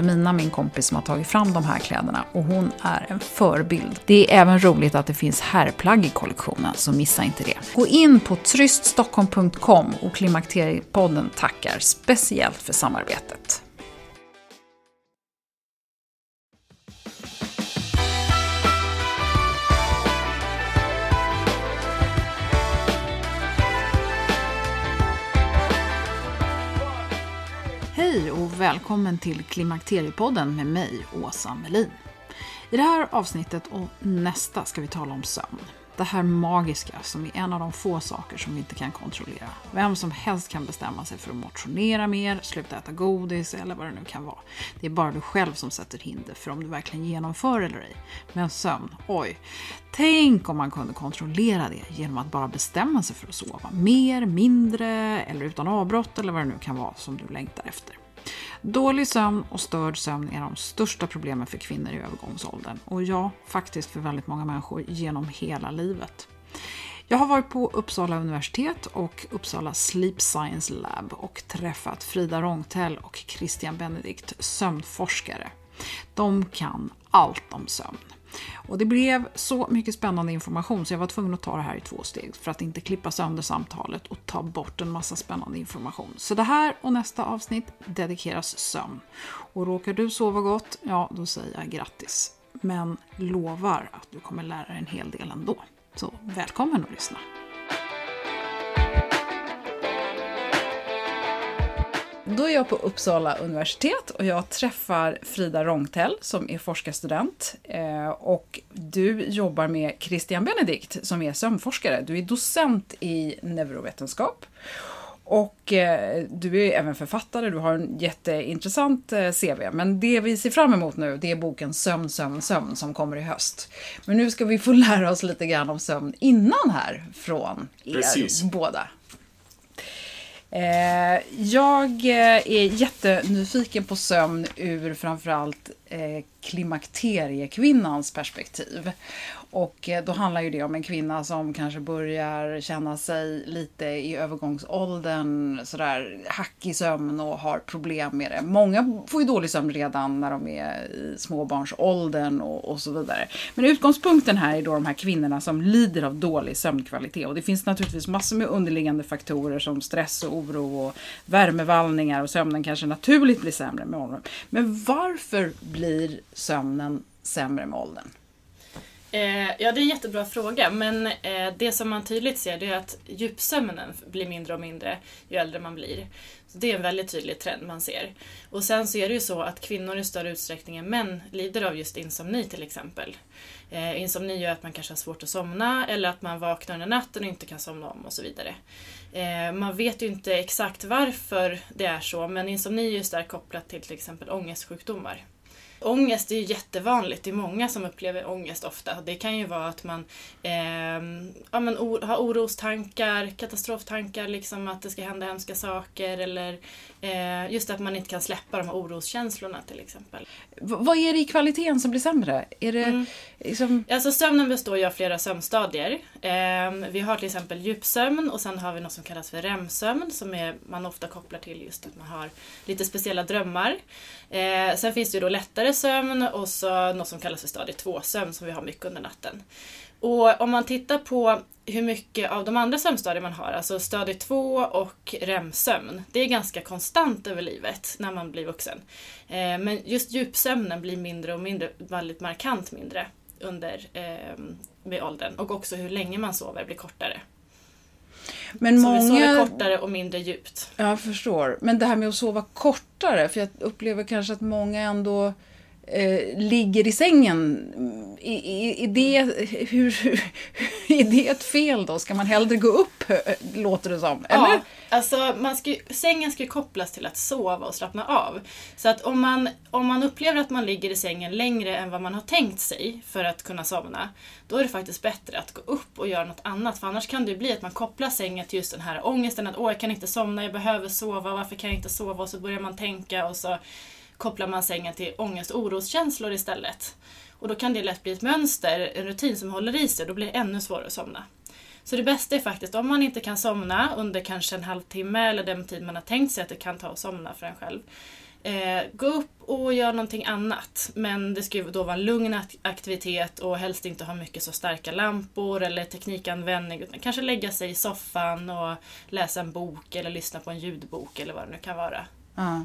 Wilhelmina, min kompis, som har tagit fram de här kläderna och hon är en förebild. Det är även roligt att det finns herrplagg i kollektionen, så missa inte det. Gå in på tryststockholm.com och Klimakteriepodden tackar speciellt för samarbetet. Och välkommen till Klimakteriepodden med mig, Åsa Melin. I det här avsnittet och nästa ska vi tala om sömn. Det här magiska som är en av de få saker som vi inte kan kontrollera. Vem som helst kan bestämma sig för att motionera mer, sluta äta godis eller vad det nu kan vara. Det är bara du själv som sätter hinder för om du verkligen genomför eller ej. Men sömn, oj. Tänk om man kunde kontrollera det genom att bara bestämma sig för att sova. Mer, mindre eller utan avbrott eller vad det nu kan vara som du längtar efter. Dålig sömn och störd sömn är de största problemen för kvinnor i övergångsåldern. Och ja, faktiskt för väldigt många människor genom hela livet. Jag har varit på Uppsala universitet och Uppsala Sleep Science Lab och träffat Frida Rångtell och Christian Benedikt, sömnforskare. De kan allt om sömn. Och det blev så mycket spännande information så jag var tvungen att ta det här i två steg för att inte klippa sönder samtalet och ta bort en massa spännande information. Så det här och nästa avsnitt dedikeras sömn. Och råkar du sova gott, ja då säger jag grattis. Men lovar att du kommer lära dig en hel del ändå. Så välkommen att lyssna! Då är jag på Uppsala universitet och jag träffar Frida Rångtell som är forskarstudent. Och du jobbar med Christian Benedikt som är sömnforskare. Du är docent i neurovetenskap. Och du är även författare, du har en jätteintressant CV. Men det vi ser fram emot nu, det är boken Sömn, sömn, sömn som kommer i höst. Men nu ska vi få lära oss lite grann om sömn innan här från er Precis. båda. Eh, jag eh, är jättenyfiken på sömn ur framförallt eh, klimakteriekvinnans perspektiv. Och eh, då handlar ju det om en kvinna som kanske börjar känna sig lite i övergångsåldern, sådär hack i sömn och har problem med det. Många får ju dålig sömn redan när de är i småbarnsåldern och, och så vidare. Men utgångspunkten här är då de här kvinnorna som lider av dålig sömnkvalitet. Och det finns naturligtvis massor med underliggande faktorer som stress och oro och värmevallningar och sömnen kanske naturligt blir sämre med åldern. Men varför blir sömnen sämre med åldern? Eh, ja, det är en jättebra fråga, men eh, det som man tydligt ser det är att djupsömnen blir mindre och mindre ju äldre man blir. Så det är en väldigt tydlig trend man ser. Och sen så är det ju så att kvinnor i större utsträckning än män lider av just insomni till exempel. Eh, insomni gör att man kanske har svårt att somna eller att man vaknar under natten och inte kan somna om och så vidare. Eh, man vet ju inte exakt varför det är så, men insomni är ju starkt kopplat till till exempel ångestsjukdomar. Ångest är ju jättevanligt. Det är många som upplever ångest ofta. Det kan ju vara att man eh, ja, men or har orostankar, katastroftankar, liksom att det ska hända hemska saker eller eh, just att man inte kan släppa de här oroskänslorna till exempel. V vad är det i kvaliteten som blir sämre? Är det Mm. liksom... Alltså sömnen består ju av flera sömnstadier. Ehm, vi har till exempel djupsömn och sen har vi något som kallas för REM-sömn som är, man ofta kopplar till just att man har lite speciella drömmar. Ehm, sen finns det ju då lättare sömn och så något som kallas för stadie 2-sömn som vi har mycket under natten. Och om man tittar på hur mycket av de andra sömnstadier man har, alltså stadie 2 och REM-sömn, det är ganska konstant över livet när man blir vuxen. Ehm, men just djupsömnen blir mindre och mindre, väldigt markant mindre under med åldern och också hur länge man sover blir kortare. Men Så många... vi sover kortare och mindre djupt. Ja, jag förstår. Men det här med att sova kortare, för jag upplever kanske att många ändå eh, ligger i sängen. Är, är, det, hur, hur, är det ett fel då? Ska man hellre gå upp, låter det som? Eller? Ja, alltså man ska, sängen ska kopplas till att sova och slappna av. Så att om man, om man upplever att man ligger i sängen längre än vad man har tänkt sig för att kunna somna, då är det faktiskt bättre att gå upp och göra något annat. För annars kan det ju bli att man kopplar sängen till just den här ångesten att åh, jag kan inte somna, jag behöver sova, varför kan jag inte sova? Och så börjar man tänka och så kopplar man sängen till ångest och oroskänslor istället. Och då kan det lätt bli ett mönster, en rutin som håller i sig och då blir det ännu svårare att somna. Så det bästa är faktiskt om man inte kan somna under kanske en halvtimme eller den tid man har tänkt sig att det kan ta att somna för en själv. Eh, gå upp och gör någonting annat. Men det ska ju då vara en lugn aktivitet och helst inte ha mycket så starka lampor eller teknikanvändning. Utan kanske lägga sig i soffan och läsa en bok eller lyssna på en ljudbok eller vad det nu kan vara. Ja.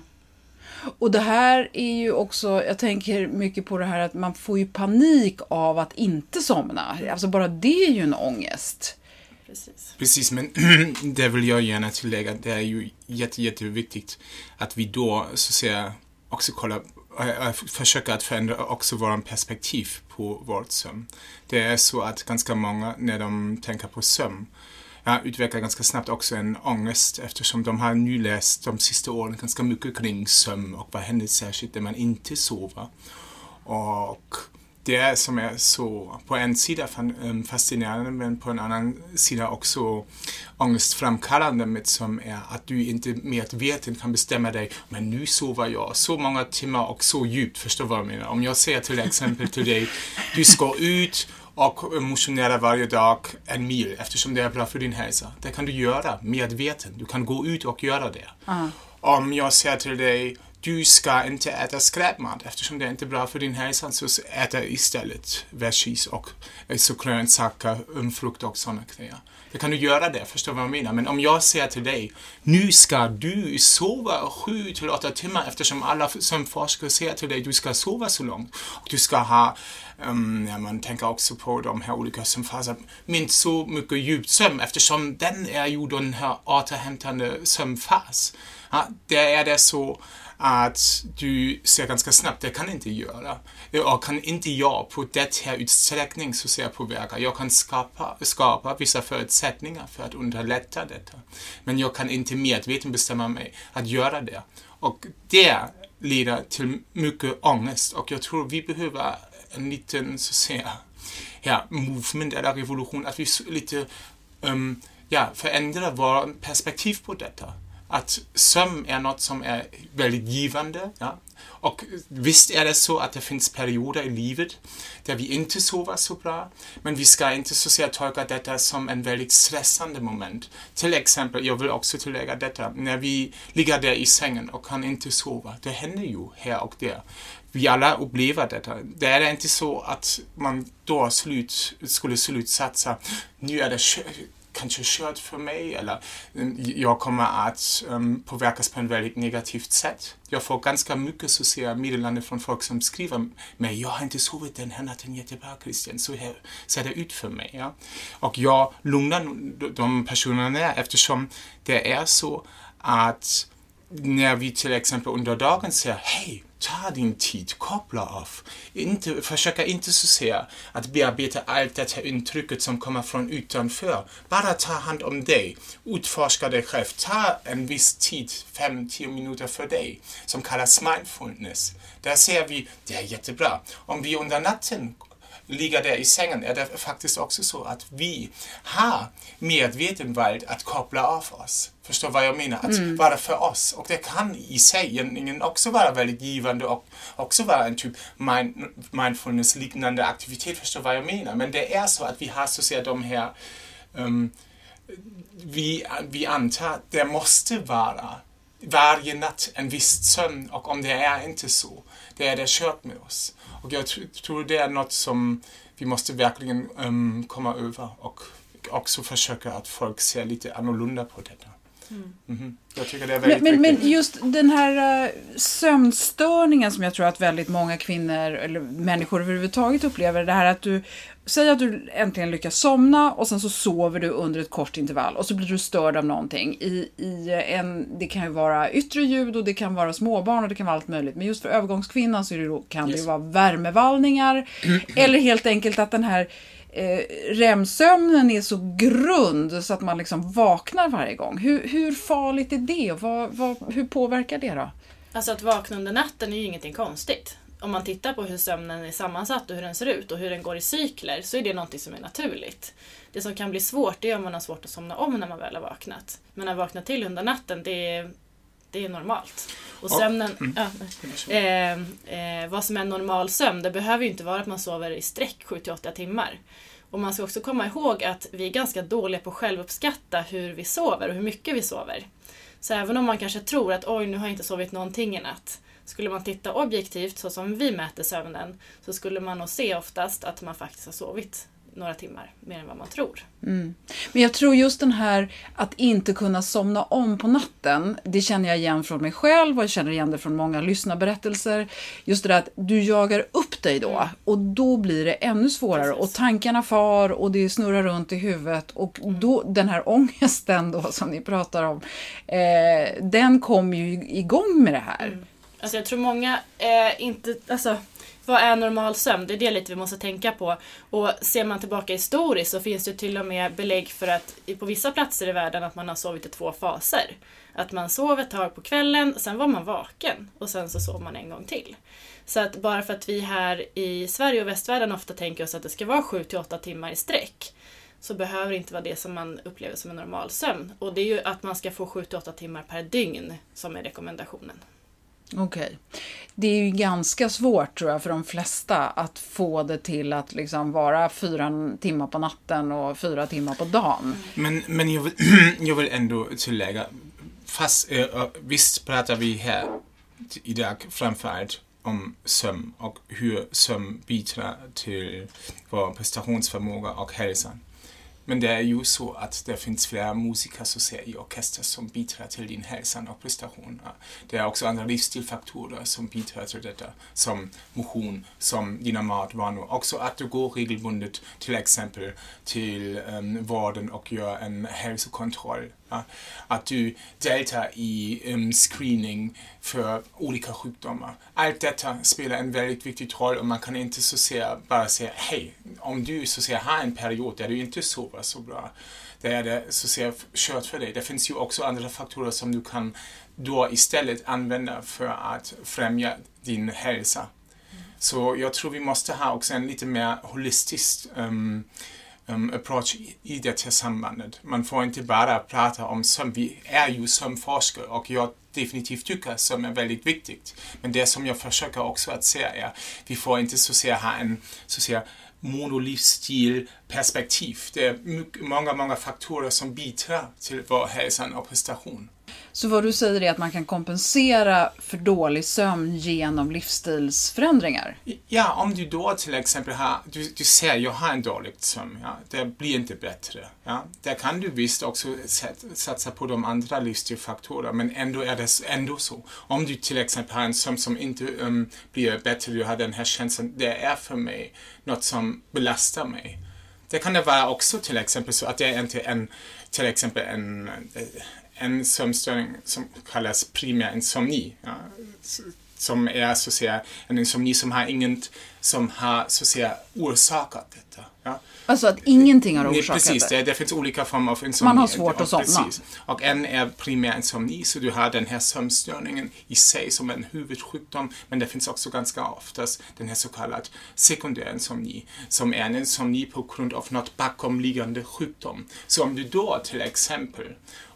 Och det här är ju också, jag tänker mycket på det här att man får ju panik av att inte somna. Alltså bara det är ju en ångest. Precis. Precis, men det vill jag gärna tillägga. Det är ju jätte, jätteviktigt att vi då så att säga också kollar, äh, försöker att förändra också våran perspektiv på vårt sömn. Det är så att ganska många när de tänker på sömn jag utvecklar ganska snabbt också en ångest eftersom de har nu läst de sista åren ganska mycket kring sömn och vad händer särskilt när man inte sover. Och det som är så på en sida eh, fascinerande men på en annan sida också ångestframkallande med som är att du inte medvetet kan bestämma dig men nu sover jag så många timmar och så djupt, förstår vad jag menar? Om jag säger till exempel till dig, du ska ut och motionera varje dag en mil eftersom det är bra för din hälsa. Det kan du göra medveten. Du kan gå ut och göra det. Om jag säger till dig, du ska inte äta skräpmat eftersom det är inte bra för din hälsa, så äta istället veggies och eh, så grönsaker, um, frukt och sådana grejer. Då kan du göra det, förstår vad jag menar? Men om jag säger till dig, nu ska du sova sju till åtta timmar eftersom alla som forskare säger till dig, du ska sova så långt. Och du ska ha, um, ja, man tänker också på de här olika sömnfaserna, minst så mycket djupsömn eftersom den är ju den här återhämtande sömnfas. Ja, det är det så att du ser ganska snabbt, det kan inte göra. Och kan inte jag på det här utsträckning så ser jag påverka. Jag kan skapa, skapa vissa förutsättningar för att underlätta detta. Men jag kan inte medvetet bestämma mig att göra det. Och det leder till mycket ångest och jag tror vi behöver en liten, så att säga, ja, movement eller revolution, att vi lite um, ja, förändrar vårt perspektiv på detta. Att sömn är något som är väldigt givande. Ja? Och visst är det så att det finns perioder i livet där vi inte sover så bra, men vi ska inte så säga tolka detta som en väldigt stressande moment. Till exempel, jag vill också tillägga detta, när vi ligger där i sängen och kan inte sova, det händer ju här och där. Vi alla upplever detta. Det är inte så att man då slut, skulle slutsatsa, nu är det kanske kört för mig eller mm, jag kommer att um, påverkas på ett väldigt negativt sätt. Jag får ganska mycket sociala meddelanden från folk som skriver mig, jag har inte sovit den här natten jättebra Christian, så här ser det ut för mig. Ja? Och jag lugnar de personerna eftersom det är så att när vi till exempel under dagen säger hej, ta din tid, koppla av. Inte, försöka inte så säga att bearbeta allt det här intrycket som kommer från utanför. Bara ta hand om dig, utforska dig själv, ta en viss tid, 5-10 minuter för dig, som kallas mindfulness. Där ser vi, det är jättebra. Om vi under natten ligger där i sängen är det faktiskt också så att vi har medveten valt att koppla av oss. Förstår vad jag menar? Att vara för oss. Och det kan i sig egentligen också vara väldigt givande och också vara en typ mind, mindfulness-liknande aktivitet. Förstår vad jag menar? Men det är så att vi har så att säga de här um, vi, vi antar det måste vara varje natt en viss sömn och om det är inte så, det är det kört med oss. Och jag tror det är något som vi måste verkligen um, komma över och också försöka att folk ser lite annorlunda på detta. Mm. Jag tycker det är väldigt men, men, men just den här uh, sömnstörningen som jag tror att väldigt många kvinnor eller människor överhuvudtaget upplever. Det här att du Säg att du äntligen lyckas somna och sen så sover du under ett kort intervall och så blir du störd av någonting. I, i en, det kan ju vara yttre ljud och det kan vara småbarn och det kan vara allt möjligt. Men just för övergångskvinnan så det då, kan yes. det vara värmevallningar. eller helt enkelt att den här eh, REM-sömnen är så grund så att man liksom vaknar varje gång. Hur, hur farligt är det och vad, vad, hur påverkar det då? Alltså att vakna under natten är ju ingenting konstigt. Om man tittar på hur sömnen är sammansatt och hur den ser ut och hur den går i cykler så är det någonting som är naturligt. Det som kan bli svårt det är om man har svårt att somna om när man väl har vaknat. Men att vakna till under natten det är, det är normalt. Och sömnen, mm. ja, eh, eh, vad som är normal sömn, det behöver ju inte vara att man sover i sträck 7-8 timmar. Och man ska också komma ihåg att vi är ganska dåliga på att självuppskatta hur vi sover och hur mycket vi sover. Så även om man kanske tror att oj, nu har jag inte sovit någonting i natt. Skulle man titta objektivt, så som vi mäter sömnen, så skulle man nog se oftast att man faktiskt har sovit några timmar mer än vad man tror. Mm. Men jag tror just den här att inte kunna somna om på natten, det känner jag igen från mig själv och jag känner igen det från många lyssnarberättelser. Just det där att du jagar upp dig då mm. och då blir det ännu svårare Precis. och tankarna far och det snurrar runt i huvudet och mm. då den här ångesten då som ni pratar om, eh, den kommer ju igång med det här. Alltså jag tror många eh, inte, alltså vad är normal sömn? Det är det lite vi måste tänka på. Och ser man tillbaka historiskt så finns det till och med belägg för att på vissa platser i världen att man har sovit i två faser. Att man sov ett tag på kvällen, sen var man vaken och sen så sov man en gång till. Så att bara för att vi här i Sverige och västvärlden ofta tänker oss att det ska vara 7 till 8 timmar i sträck så behöver det inte vara det som man upplever som en normal sömn. Och det är ju att man ska få 7 till 8 timmar per dygn som är rekommendationen. Okej. Okay. Det är ju ganska svårt tror jag för de flesta att få det till att liksom vara fyra timmar på natten och fyra timmar på dagen. Men, men jag, vill, jag vill ändå tillägga, fast eh, visst pratar vi här idag framförallt om sömn och hur sömn bidrar till vår prestationsförmåga och hälsan. Men det är ju så att det finns flera musiker så ser, i orkester som bidrar till din hälsa och prestation. Det är också andra livsstilfaktorer som bidrar till detta, som motion, som dina matvanor. Också att du går regelbundet till exempel till ehm, um, vården och gör en hälsokontroll att du deltar i um, screening för olika sjukdomar. Allt detta spelar en väldigt viktig roll och man kan inte så säga, bara säga hej, om du så säga, har en period där du inte sover så bra, då är det så säga, kört för dig. Det finns ju också andra faktorer som du kan då istället använda för att främja din hälsa. Så jag tror vi måste ha också en lite mer holistisk um, um, approach i det här sambandet. Man får inte bara prata om sömn. Vi är ju sömnforskare och jag definitivt tycker som sömn är väldigt viktigt. Men det som jag försöker också att säga är, vi får inte så att säga ha en så att säga, monolivsstil perspektiv. Det är många, många faktorer som bidrar till vår hälsa och prestation. Så vad du säger är att man kan kompensera för dålig sömn genom livsstilsförändringar? Ja, om du då till exempel har, du, du ser, jag har en dålig sömn, ja, det blir inte bättre. Ja. Där kan du visst också satsa på de andra livsstilsfaktorerna, men ändå är det ändå så. Om du till exempel har en sömn som inte um, blir bättre, du har den här känslan, det är för mig något som belastar mig. Det kan det vara också till exempel så att det är inte en, till exempel en eh, en sömnstörning som kallas primär insomni. Ja, som är så att säga en insomni som har inget som har så att säga orsakat detta. Ja. Alltså att ingenting har orsakat Nej, precis, det? Det finns olika former av insomni. Man har svårt att somna. Precis. Och en är primär insomni, så du har den här sömnstörningen i sig som en huvudsjukdom, men det finns också ganska oftast den här så kallad sekundär insomni, som är en insomni på grund av något bakomliggande sjukdom. Så om du då till exempel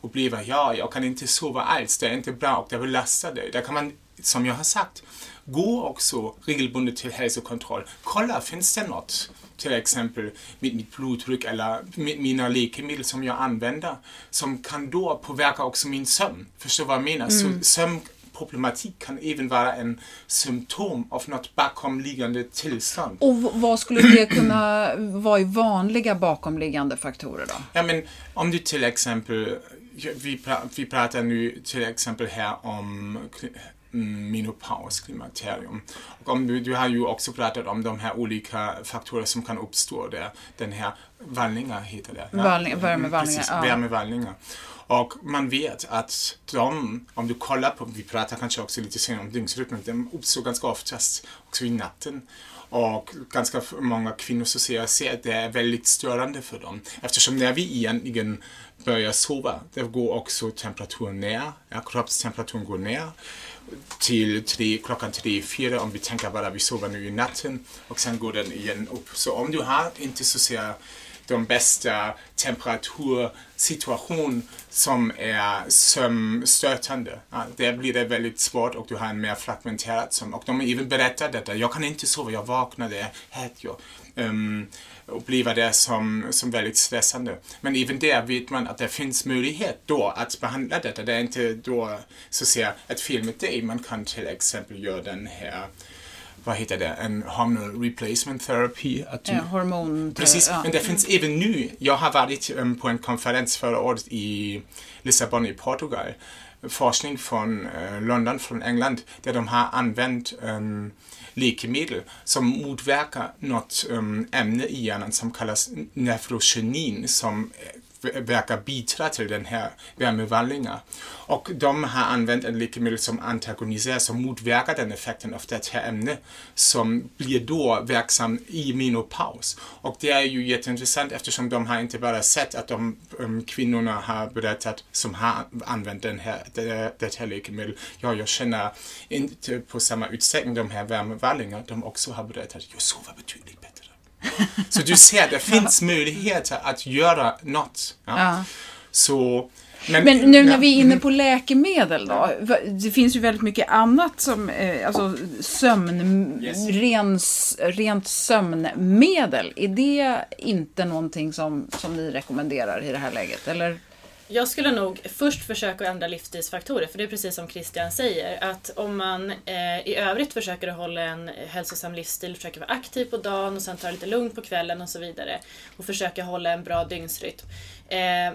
upplever, ja, jag kan inte sova alls, det är inte bra och det belastar dig, där kan man, som jag har sagt, gå också regelbundet till hälsokontroll. Kolla, finns det något till exempel med mitt blodtryck eller med mina läkemedel som jag använder som kan då påverka också min sömn. Förstår vad jag menar? Mm. Så sömnproblematik kan även vara en symptom av något bakomliggande tillstånd. Och vad skulle det kunna vara i vanliga bakomliggande faktorer då? Ja, men om du till exempel vi, vi pratar nu till exempel här om Mm, menopaus, klimakterium. Och om du, du har ju också pratat om de här olika faktorer som kan uppstå där. Den här vallningar heter det. Ja? Vallning, värmevallningar. ja. värmevallningar. Och man vet att de, om du kollar på, vi pratar kanske också lite senare om dygnsrytmen, de uppstår ganska oftast också i natten. Och ganska många kvinnor så ser jag att det är väldigt störande för dem. Eftersom när vi egentligen börjar sova, det går också temperaturen ner, ja, kroppstemperaturen går ner till tre, klockan tre, fyra om vi tänker bara vi sover nu i natten och sen går den igen upp. Så om du har inte så ser de bästa temperatursituation som är sömnstötande. Ja, där blir det väldigt svårt och du har en mer fragmenterad sömn. Och de har även berättat detta. Jag kan inte sova, jag vaknar, det är hett. Um, ehm, uppleva det som, som väldigt stressande. Men även där vet man att det finns möjlighet då att behandla detta. Det är inte då så att säga ett fel med dig. Man kan till exempel göra den här vad heter det, en hormonal replacement therapy. Att du, ja, hormon... Precis, ja. men det finns mm. även nu. Jag har varit um, på en konferens förra året i Lissabon i Portugal. Forskning från uh, London, från England, där de har använt um, läkemedel som motverkar något um, ämne i hjärnan som kallas nephrogenin som verkar bidra till den här värmevallningen. Och de har använt en läkemedel som antagoniserar, som motverkar den effekten av det här ämnet som blir då verksam i menopaus. Och det är ju jätteintressant eftersom de har inte bara sett att de um, kvinnorna har berättat som har använt den här, det, det här läkemedlet. Ja, jag känner inte på samma utsträckning de här värmevallningarna. De också har berättat att jag sover betydligt bättre. Så du ser, det finns möjligheter att göra något. Ja. Så, men, men, nu när vi är inne på läkemedel då. Det finns ju väldigt mycket annat som, eh, alltså sömn, yes. ren, rent sömnmedel. Är det inte någonting som, som ni rekommenderar i det här läget? Eller? Jag skulle nog först försöka ändra livsstilsfaktorer, för det är precis som Christian säger, att om man eh, i övrigt försöker hålla en hälsosam livsstil, försöker vara aktiv på dagen och sen ta det lite lugnt på kvällen och så vidare, och försöka hålla en bra dygnsrytm. Eh,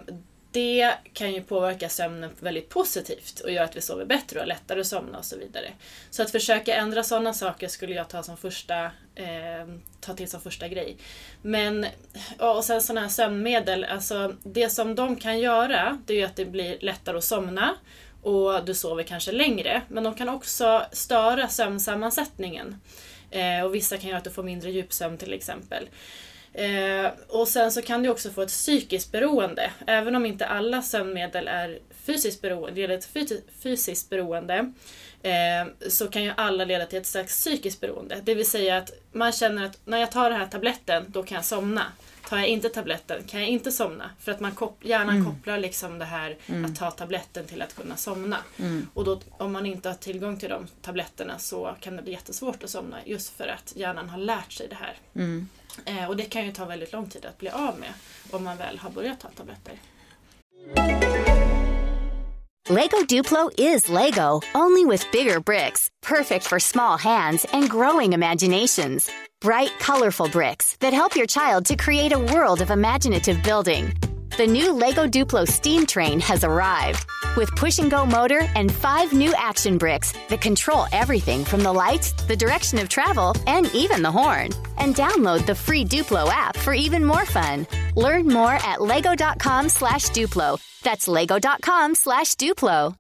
det kan ju påverka sömnen väldigt positivt och göra att vi sover bättre och har lättare att somna och så vidare. Så att försöka ändra sådana saker skulle jag ta, som första, eh, ta till som första grej. Men, och sen sådana här sömnmedel, alltså det som de kan göra det är ju att det blir lättare att somna och du sover kanske längre. Men de kan också störa sömnsammansättningen. Eh, och vissa kan göra att du får mindre djupsömn till exempel. Eh, och sen så kan du också få ett psykiskt beroende. Även om inte alla sömnmedel är fysiskt beroende, leder till fysiskt beroende eh, så kan ju alla leda till ett slags psykiskt beroende. Det vill säga att man känner att när jag tar den här tabletten, då kan jag somna. Tar jag inte tabletten kan jag inte somna. För att man kop hjärnan mm. kopplar liksom det här mm. att ta tabletten till att kunna somna. Mm. Och då, om man inte har tillgång till de tabletterna så kan det bli jättesvårt att somna just för att hjärnan har lärt sig det här. Eh, och det kan ju ta väldigt lång tid att bli av med om man väl har börjat ta tabletter. Lego Duplo is Lego, only with bigger bricks, perfect for small hands and growing imaginations. Bright, colorful bricks that help your child to create a world of imaginative building. The new LEGO Duplo steam train has arrived with push and go motor and five new action bricks that control everything from the lights, the direction of travel, and even the horn. And download the free Duplo app for even more fun. Learn more at lego.com slash Duplo. That's lego.com slash Duplo.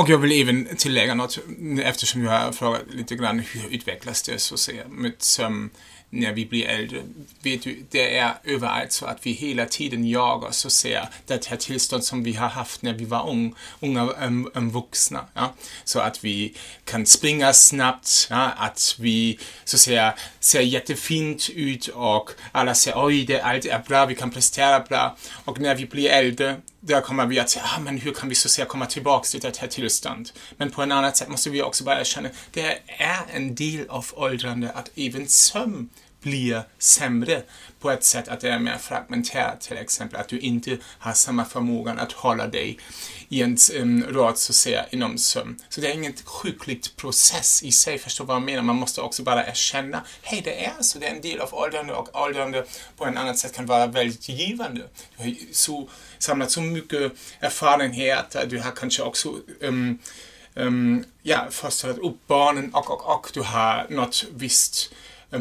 Och jag vill även tillägga något eftersom jag har frågat lite grann hur utvecklas det så att säga med sömn när vi blir äldre. Vet du, det är överallt så att vi hela tiden jagar så ser det här tillstånd som vi har haft när vi var ung, unga um, um, vuxna. Ja? Så att vi kan springa snabbt, ja? att vi så ser, ser jättefint ut och alla säger oj, det allt är bra, vi kan prestera bra. Och när vi blir äldre där kommer vi att säga, ah, men hur kan vi så att säga komma tillbaka till det här tillstånd? Men på ett annat sätt måste vi också bara erkänna, det är en del av åldrande att även sömn blir sämre på ett sätt att det är mer fragmentärt till exempel, att du inte har samma förmåga att hålla dig i en um, rad så att säga inom sömn. Så det är ingen sjukligt process i sig, förstå vad jag menar? Man måste också bara erkänna, hej det är så, det är en del av åldrande och åldrande på ett annat sätt kan vara väldigt givande. Du har så, samlat så mycket erfarenhet, du har kanske också um, um, ja, fostrat upp barnen och, och, och du har något visst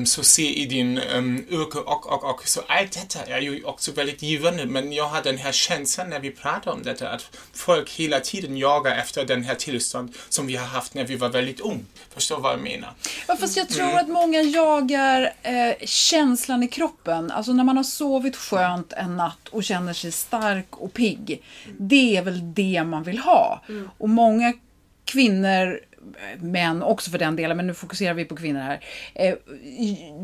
så se i din um, yrke och, och, och. Så allt detta är ju också väldigt givande, men jag har den här känslan när vi pratar om detta, att folk hela tiden jagar efter den här tillstånd som vi har haft när vi var väldigt ung. Förstår vad jag menar? Ja, fast jag tror mm. att många jagar eh, känslan i kroppen. Alltså när man har sovit skönt en natt och känner sig stark och pigg. Det är väl det man vill ha. Mm. Och många kvinnor män också för den delen, men nu fokuserar vi på kvinnor här. Eh,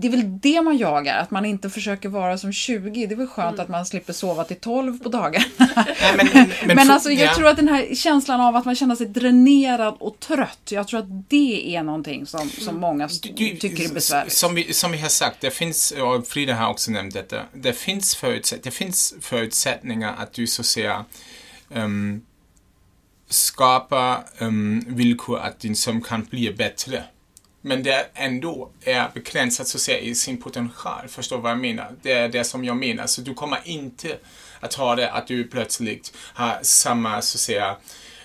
det är väl det man jagar, att man inte försöker vara som 20. Det är väl skönt mm. att man slipper sova till 12 på dagarna. men, men, men, men alltså, jag ja. tror att den här känslan av att man känner sig dränerad och trött, jag tror att det är någonting som, som många du, du, tycker är besvärligt. Som vi, som vi har sagt, det finns, och Frida har också nämnt detta, det finns, förutsätt, det finns förutsättningar att du så att säga um, skapa um, villkor att din sömn kan bli bättre. Men det ändå är begränsat så att säga i sin potential. Förstår vad jag menar? Det är det som jag menar. Så du kommer inte att ha det att du plötsligt har samma så att säga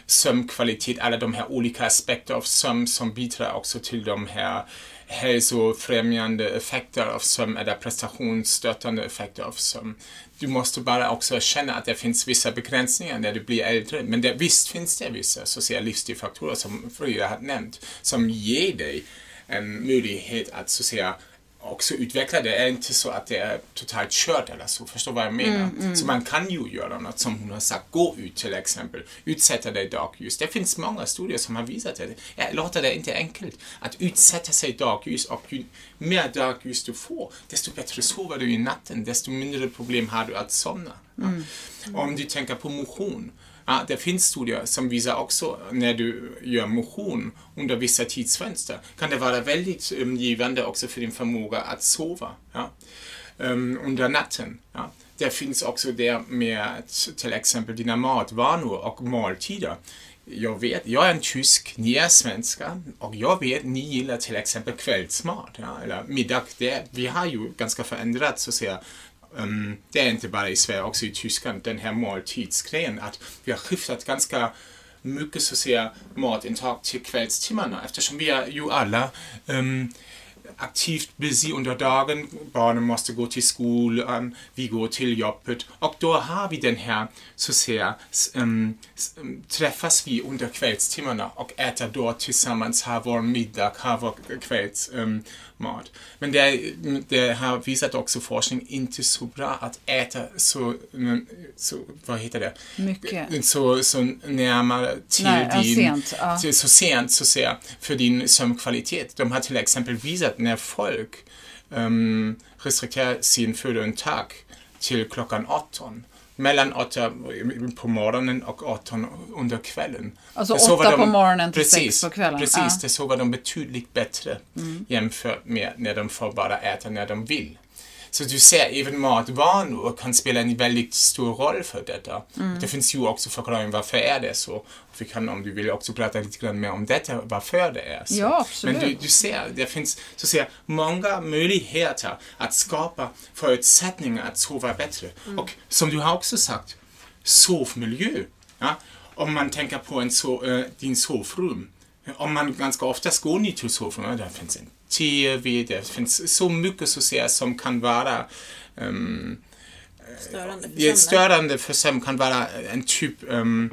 sömnkvalitet, alla de här olika aspekter av sömn som bidrar också till de här hälsofrämjande effekter av sömn eller prestationsstöttande effekter av sömn. Du måste bara också känna att det finns vissa begränsningar när du blir äldre. Men det, visst finns det vissa sociala livsstilsfaktorer som Frida har nämnt som ger dig en möjlighet att så att säga också utveckla det. är inte så att det är totalt kört eller så. Förstår vad jag menar? Mm, mm. Så man kan ju göra något som hon har sagt. Gå ut till exempel. Utsätta dig dagljus. Det finns många studier som har visat det. Jag låter det inte enkelt. Att utsätta sig dagljus och ju mer dagljus du får, desto bättre sover du i natten. Desto mindre problem har du att somna. Mm. Om du tänker på motion Ah, det finns studier som visar också när du gör motion under vissa tidsfönster kan det vara väldigt um, givande också för din förmåga att sova ja, um, under natten. Ja. Det finns också det med till exempel dina matvanor och måltider. Jag vet, jag är en tysk, ni är svenskar och jag vet, ni gillar till exempel kvällsmat ja, eller middag. Det, vi har ju ganska förändrat så att säga um, det är inte bara i Sverige, också i Tyskland, den här måltidsgrejen, att vi har skiftat ganska mycket så att säga matintag till kvällstimmarna eftersom vi är ju alla um, aktivt busy under dagen. Barnen måste gå till skolan, ehm, vi går till jobbet och då har vi den här, så att säga, um, träffas vi under kvällstimmarna och äter då tillsammans, har vår middag, har vår kvälls Um, men det, det har visat också forskning inte så bra att äta så, så vad heter det? Mycket. Så, så närmare till Nej, din, sent, ja. till, så sent så säga, för din sömnkvalitet. De har till exempel visat när folk um, restrikterar sin födointag till klockan 18 mellan 8 på morgonen och 18 under kvällen. Alltså 8 på morgonen till precis, 6 på kvällen? Precis, ah. det sover de betydligt bättre mm. jämfört med när de får bara äta när de vill. Så du ser, även matvanor kan spela en väldigt stor roll för detta. Mm. Det finns ju också förklaring varför är det så. Vi kan, om du vill, också prata lite grann mer om detta, varför det är så. Ja, absolut. Men du, du ser, det finns så att säga, många möjligheter att skapa förutsättningar att sova bättre. Mm. Och som du har också sagt, sovmiljö. Ja? Om man tänker på en so, äh, din sovrum. Om man ganska ofta går ner till sovrummet, där finns en TV, det finns så mycket så säga, som kan vara um, störande, för störande för sömn kan vara en typ um,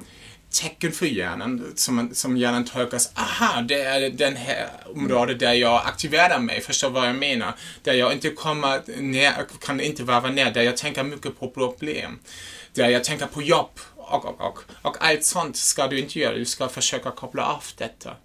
tecken för hjärnan som, som hjärnan tolkas, aha, det är den här området där jag aktiverar mig, förstår vad jag menar? Där jag inte kommer ner, kan inte vara ner, där jag tänker mycket på problem. Där jag tänker på jobb och, och, och. Och allt sånt ska du inte göra, du ska försöka koppla av detta.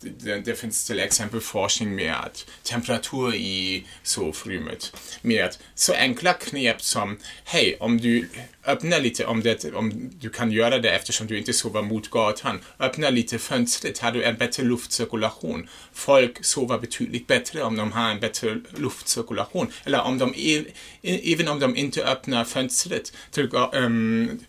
Det, finns till exempel forskning med att temperatur i sovrummet. Med så enkla knep som, hej, om du öppnar lite, om, det, om du kan göra det eftersom du inte sover mot gatan, öppna lite fönstret, har du en bättre luftcirkulation. Folk sover betydligt bättre om de har en bättre luftcirkulation. Eller om de, även om de inte öppnar fönstret, till, um,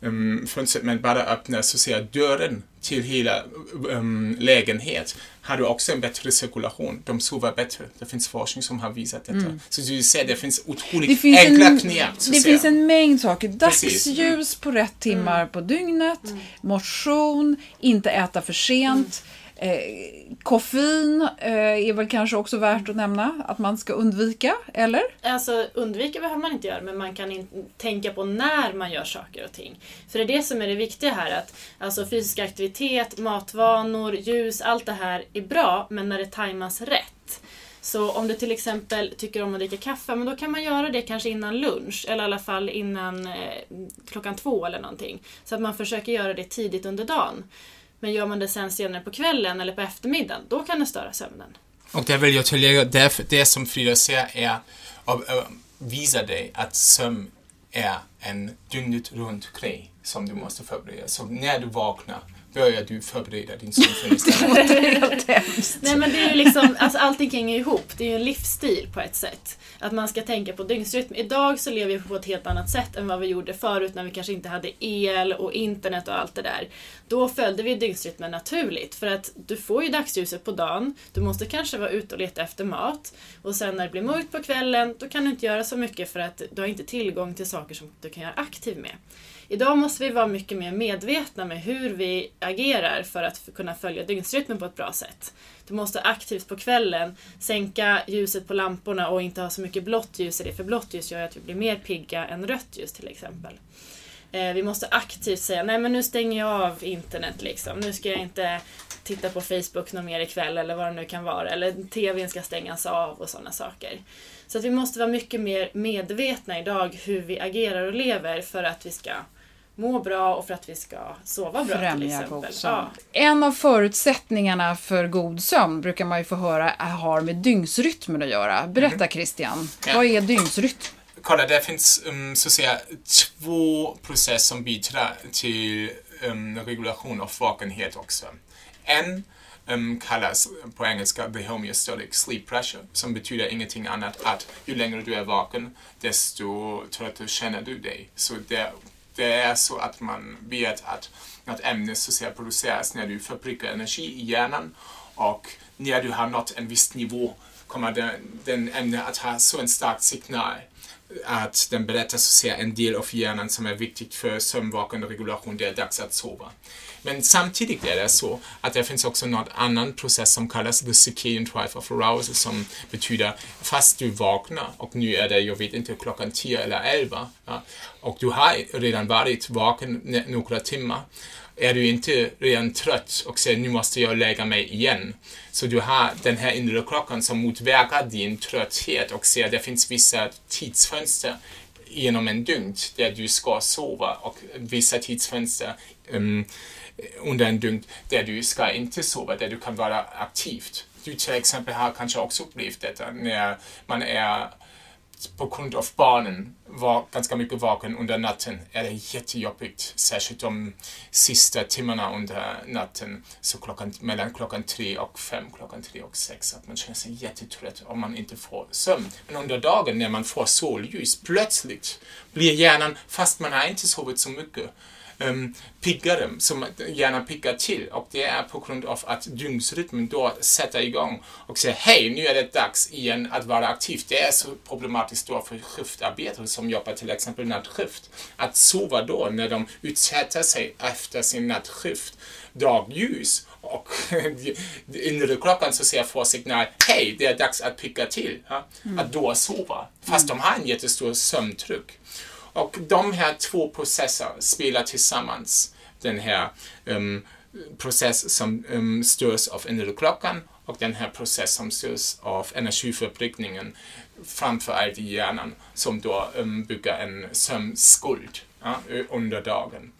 um, fönstret men bara öppnar så säga dörren till hela um, lägenhet har du också en bättre cirkulation. De sover bättre. Det finns forskning som har visat detta. Mm. Så du ser, det finns otroligt det finns enkla en, knep. Det finns en mängd saker. Dagsljus på rätt timmar mm. på dygnet, mm. motion, inte äta för sent. Eh, koffein eh, är väl kanske också värt att nämna att man ska undvika, eller? Alltså undvika behöver man inte göra, men man kan in, tänka på när man gör saker och ting. För det är det som är det viktiga här, att alltså fysisk aktivitet, matvanor, ljus, allt det här är bra, men när det tajmas rätt. Så om du till exempel tycker om att dricka kaffe, men då kan man göra det kanske innan lunch, eller i alla fall innan eh, klockan två eller någonting. Så att man försöker göra det tidigt under dagen. Men gör man det sen senare på kvällen eller på eftermiddagen, då kan det störa sömnen. Och det vill jag tillägga, det, det som Frida säger är att visa dig att sömn är en dygnet runt grej som du måste förbereda. Så när du vaknar börjar du förbereda din. Nej men det är ju liksom, alltså allting hänger ihop. Det är ju en livsstil på ett sätt. Att man ska tänka på dygnsrytm. Idag så lever vi på ett helt annat sätt än vad vi gjorde förut när vi kanske inte hade el och internet och allt det där. Då följde vi dygnsrytmen naturligt för att du får ju dagsljuset på dagen, du måste kanske vara ute och leta efter mat och sen när det blir mörkt på kvällen då kan du inte göra så mycket för att du har inte tillgång till saker som du kan göra aktiv med. Idag måste vi vara mycket mer medvetna med hur vi agerar för att kunna följa dygnsrytmen på ett bra sätt. Du måste aktivt på kvällen sänka ljuset på lamporna och inte ha så mycket blått ljus i det, för blått ljus gör att vi blir mer pigga än rött ljus till exempel. Eh, vi måste aktivt säga, nej men nu stänger jag av internet liksom. Nu ska jag inte titta på Facebook någon mer ikväll eller vad det nu kan vara. Eller TVn ska stängas av och sådana saker. Så att vi måste vara mycket mer medvetna idag hur vi agerar och lever för att vi ska må bra och för att vi ska sova bra Främja till exempel. God sömn. Ja. En av förutsättningarna för god sömn brukar man ju få höra har med dygnsrytmen att göra. Berätta mm. Christian, ja. vad är dygnsrytm? Kolla, det finns um, så att säga två processer som bidrar till um, regulation av vakenhet också. En um, kallas på engelska the homeostatic sleep pressure, som betyder ingenting annat att ju längre du är vaken, desto tröttare känner du dig. Så det det är så att man vet att något ämne så säga, produceras när du förbrukar energi i hjärnan och när du har nått en viss nivå kommer den, den ämne att ha så en stark signal att den berättar så att säga en del av hjärnan som är viktigt för sömnvakande regulation, det är dags att sova. Men samtidigt är det så att det finns också någon annan process som kallas the circadian drive of arousal som betyder fast du vaknar och nu är det, jag vet inte, klockan 10 eller 11 ja, och du har redan varit vaken några timmar är du inte redan trött och säger nu måste jag lägga mig igen. Så du har den här inre klockan som motverkar din trötthet och säger det finns vissa tidsfönster genom en dygn där du ska sova och vissa tidsfönster um, under en dygn där du ska inte sova, där du kan vara aktivt. Du till exempel har kanske också upplevt detta när man är på grund av barnen var ganska mycket vaken under natten är det jättejobbigt, särskilt de sista timmarna under natten, så klockan, mellan klockan tre och fem, klockan tre och sex, att man känner sig jättetrött om man inte får sömn. Men under dagen när man får solljus, plötsligt blir hjärnan, fast man har inte sovit så mycket, um, piggare, som gärna piggar till. Och det är på grund av att dygnsrytmen då sätter igång och säger hej, nu är det dags igen att vara aktiv. Det är så problematiskt då för skiftarbetare som jobbar till exempel nattskift. Att sova då när de utsätter sig efter sin nattskift dagljus och inre klockan så ser får signal, hej, det är dags att picka till. Ja? Mm. Att då sova, fast mm. de har en jättestor sömntryck. Och de här två processerna spelar tillsammans den här um, process som um, störs av inre klockan och den här process som störs av energiförbrukningen framförallt i hjärnan som då um, bygger en sömnskuld ja, under dagen.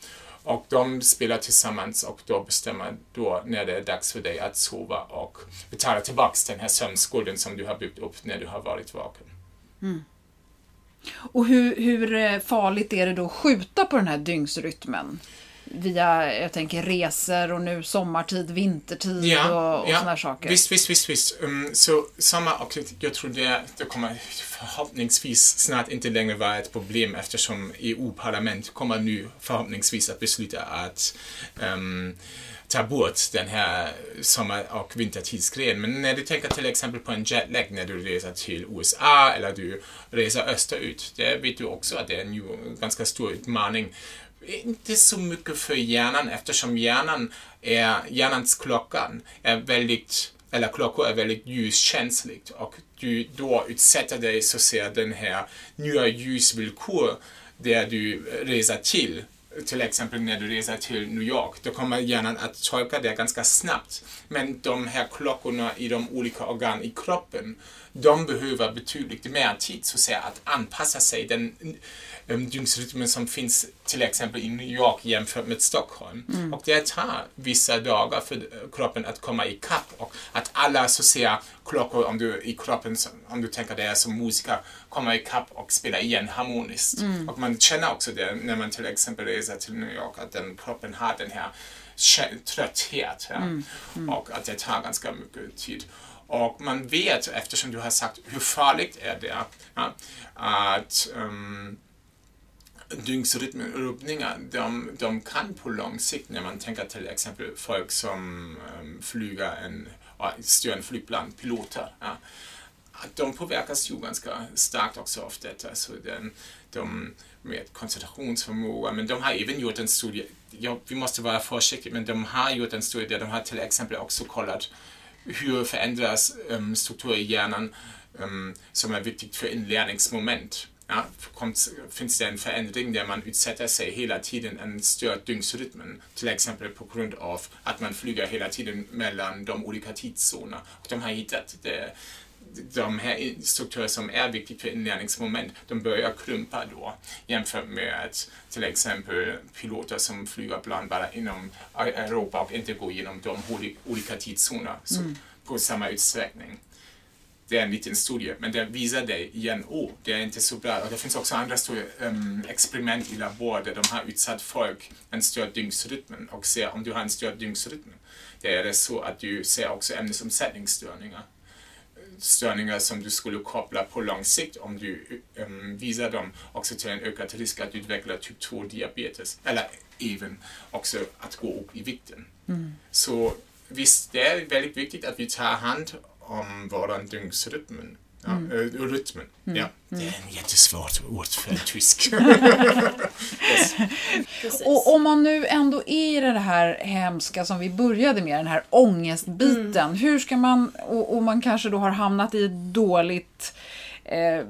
Och de spelar tillsammans och då bestämmer då när det är dags för dig att sova och betala tillbaka den här sömnskulden som du har byggt upp när du har varit vaken. Mm. Och hur, hur eh, farligt är det då att skjuta på den här dygnsrytmen? Via, jag tänker resor och nu sommartid, vintertid och, och såna här saker. Visst, visst, visst. visst. Um, så sommar och jag tror det, det kommer förhoppningsvis snart inte längre vara ett problem eftersom EU-parlament kommer nu förhoppningsvis att besluta att um, ta bort den här sommar och vintertidsgrejen. Men när du tänker till exempel på en jetlag när du reser till USA eller du reser österut, det vet du också att det är en ganska stor utmaning. Inte så mycket för hjärnan eftersom hjärnan är, hjärnans klockan är väldigt, eller klockor är väldigt ljuskänsligt. Och du då utsätter dig så ser den här nya ljusvillkor där du reser till till exempel när du reser till New York, då kommer hjärnan att tolka det ganska snabbt. Men de här klockorna i de olika organ i kroppen, de behöver betydligt mer tid så att säga att anpassa sig den um, dygnsrytmen som finns till exempel i New York jämfört med Stockholm. Mm. Och det tar vissa dagar för kroppen att komma ikapp och att alla så att säga klockor om du, i kroppen, om du tänker det är som musiker, kommer ikapp och spelar igen harmoniskt. Mm. Och man känner också det när man till exempel reser till New York, att den kroppen har den här trötthet ja? mm. Mm. och att det tar ganska mycket tid. Och man vet, eftersom du har sagt hur farligt är det, ja, att um, dygnsrytmrubbningar, de, de kan på lång sikt, när man tänker till exempel folk som um, flyger en, styr en flygplan, piloter, ja, att de påverkas ju ganska starkt också av detta. Så den, de med koncentrationsförmåga, men de har även gjort en studie, ja, vi måste vara försiktiga, men de har gjort en studie där de har till exempel också kollat hur förändras um, strukturer i hjärnan um, som är viktigt för inlärningsmoment ja, kommt, finns det en förändring där man utsätter sig hela tiden en störd dygnsrytmen. Till exempel på grund av att man flyger hela tiden mellan de olika tidszonerna. Och de har hittat det, de här strukturer som är viktiga för inlärningsmoment, de börjar krympa då jämfört med till exempel piloter som flyger ibland bara inom Europa och inte går genom de olika tidszoner mm. på samma utsträckning det är en liten studie, men det visar dig igen, oh, det är inte så bra. Och det finns också andra studier, um, experiment i labor där de har utsatt folk en störd dygnsrytm och ser om du har en störd dygnsrytm. Det är det så att du ser också ämnesomsättningsstörningar. Störningar som du skulle koppla på lång sikt om du um, visar dem också till en ökad risk att utveckla typ 2 diabetes. Eller även också att gå upp i vikten. Mm. Så visst, det är väldigt viktigt att vi tar hand om våran dygnsrytm. Ja, mm. äh, rytmen. Mm. Ja. Det är en jättesvårt ord för en tysk. yes. Och om man nu ändå är i det här hemska som vi började med, den här ångestbiten. Mm. Hur ska man, och, och, man kanske då har hamnat i ett dåligt eh,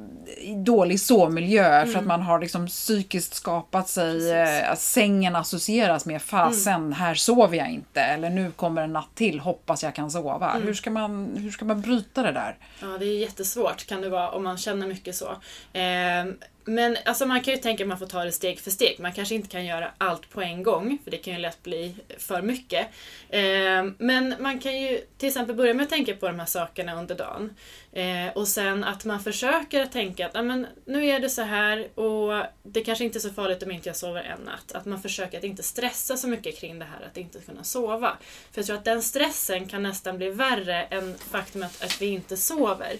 dålig sovmiljö mm. för att mm. man har liksom psykiskt skapat sig, eh, att sängen associeras med fasen, mm. här sover jag inte eller nu kommer en natt till, hoppas jag kan sova. Mm. Hur, ska man, hur ska man bryta det där? Ja, det är jättesvårt kan det vara om man känner mycket så. Eh, men alltså man kan ju tänka att man får ta det steg för steg. Man kanske inte kan göra allt på en gång, för det kan ju lätt bli för mycket. Eh, men man kan ju till exempel börja med att tänka på de här sakerna under dagen. Eh, och sen att man försöker att tänka att men, nu är det så här och det kanske inte är så farligt om inte jag sover en natt. Att man försöker att inte stressa så mycket kring det här att inte kunna sova. För jag tror att den stressen kan nästan bli värre än faktumet att vi inte sover.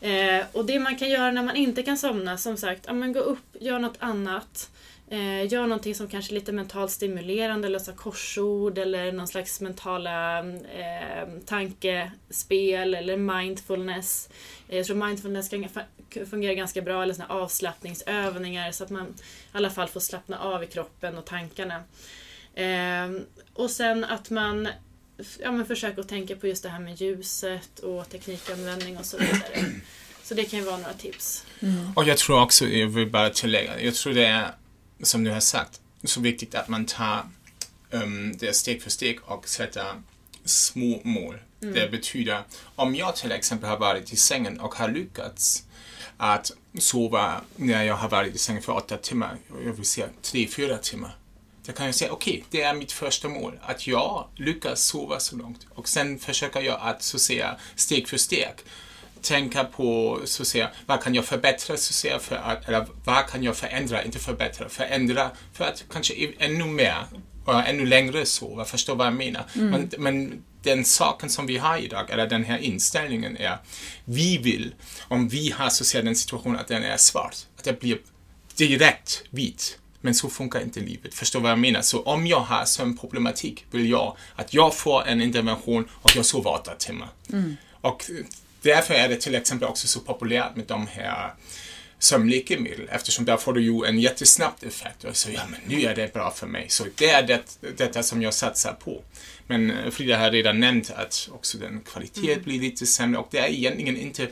Eh, och det man kan göra när man inte kan somna, som sagt, ja, men gå upp, gör något annat. Eh, gör någonting som kanske är lite mentalt stimulerande, lösa korsord eller någon slags mentala eh, tankespel eller mindfulness. Eh, jag tror mindfulness kan fungera ganska bra, eller såna avslappningsövningar så att man i alla fall får slappna av i kroppen och tankarna. Eh, och sen att man ja, men försök att tänka på just det här med ljuset och teknikanvändning och så vidare. Så det kan ju vara några tips. Mm. Och jag tror också, jag vill bara tillägga, jag tror det är, som du har sagt, så viktigt att man tar um, det steg för steg och sätter små mål. Mm. Det betyder, om jag till exempel har varit i sängen och har lyckats att sova när jag har varit i sängen för åtta timmar, jag vill säga tre, fyra timmar då kan jag säga okej, okay, det är mitt första mål, att jag lyckas sova så långt. Och sen försöker jag att så att säga steg för steg tänka på så att säga, vad kan jag förbättra så att säga, för att, eller vad kan jag förändra, inte förbättra, förändra för att kanske ännu mer och ännu längre sova, förstår vad jag menar. Mm. Men, men den saken som vi har idag, eller den här inställningen är, vi vill, om vi har så att säga den situationen att den är svart, att det blir direkt vit. Men så funkar inte livet. Förstår vad jag menar? Så om jag har sömnproblematik vill jag att jag får en intervention och jag sover åtta timmar. Mm. Och därför är det till exempel också så populärt med de här sömnläkemedel eftersom där får du ju en jättesnabb effekt och så ja men nu är det bra för mig. Så det är det, detta som jag satsar på. Men eh, Frida har redan nämnt att också den kvalitet mm. blir lite sämre och det är egentligen inte,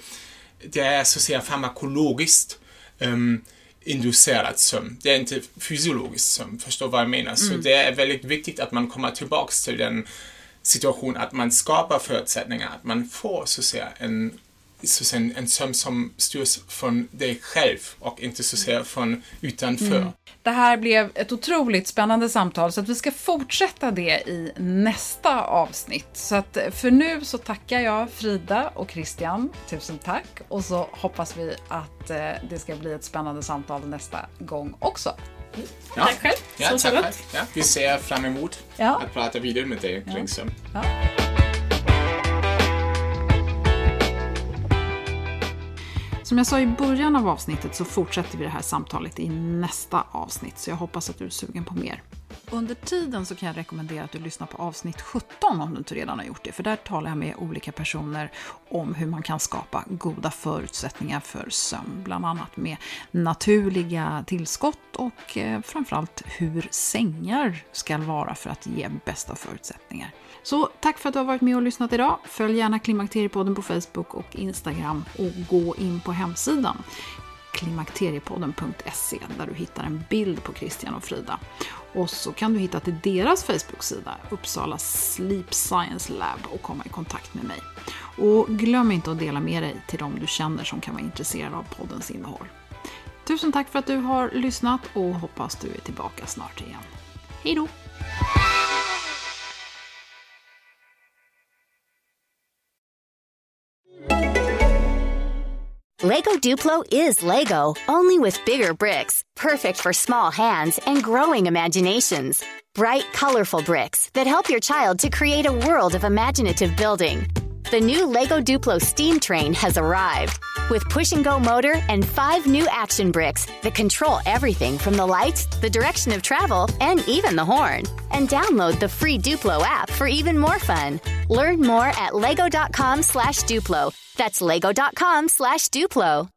det är så att säga farmakologiskt um, inducerad sömn. Det är inte fysiologisk sömn, förstår vad jag menar. Mm. Så det är väldigt viktigt att man kommer tillbaks till den situation att man skapar förutsättningar, att man får så att säga en säga, en sömn som styrs från dig själv och inte så säga från utanför. Mm. Det här blev ett otroligt spännande samtal så att vi ska fortsätta det i nästa avsnitt. Så att för nu så tackar jag Frida och Christian. Tusen tack! Och så hoppas vi att eh, det ska bli ett spännande samtal nästa gång också. Ja. Tack själv. Ja, tack själv. Ja, vi ser fram emot ja. att prata vidare med dig kring sömn. Ja. Som jag sa i början av avsnittet så fortsätter vi det här samtalet i nästa avsnitt, så jag hoppas att du är sugen på mer. Under tiden så kan jag rekommendera att du lyssnar på avsnitt 17 om du inte redan har gjort det, för där talar jag med olika personer om hur man kan skapa goda förutsättningar för sömn, bland annat med naturliga tillskott och eh, framförallt hur sängar ska vara för att ge bästa förutsättningar. Så tack för att du har varit med och lyssnat idag. Följ gärna Klimakteriepodden på Facebook och Instagram och gå in på hemsidan klimakteriepodden.se där du hittar en bild på Christian och Frida. Och så kan du hitta till deras Facebook-sida, Uppsala Sleep Science Lab, och komma i kontakt med mig. Och glöm inte att dela med dig till de du känner som kan vara intresserade av poddens innehåll. Tusen tack för att du har lyssnat och hoppas du är tillbaka snart igen. Hej då! Lego Duplo is Lego, only with bigger bricks, perfect for small hands and growing imaginations. Bright, colorful bricks that help your child to create a world of imaginative building. The new Lego Duplo steam train has arrived with push and go motor and five new action bricks that control everything from the lights, the direction of travel, and even the horn. And download the free Duplo app for even more fun. Learn more at lego.com slash Duplo. That's lego.com slash Duplo.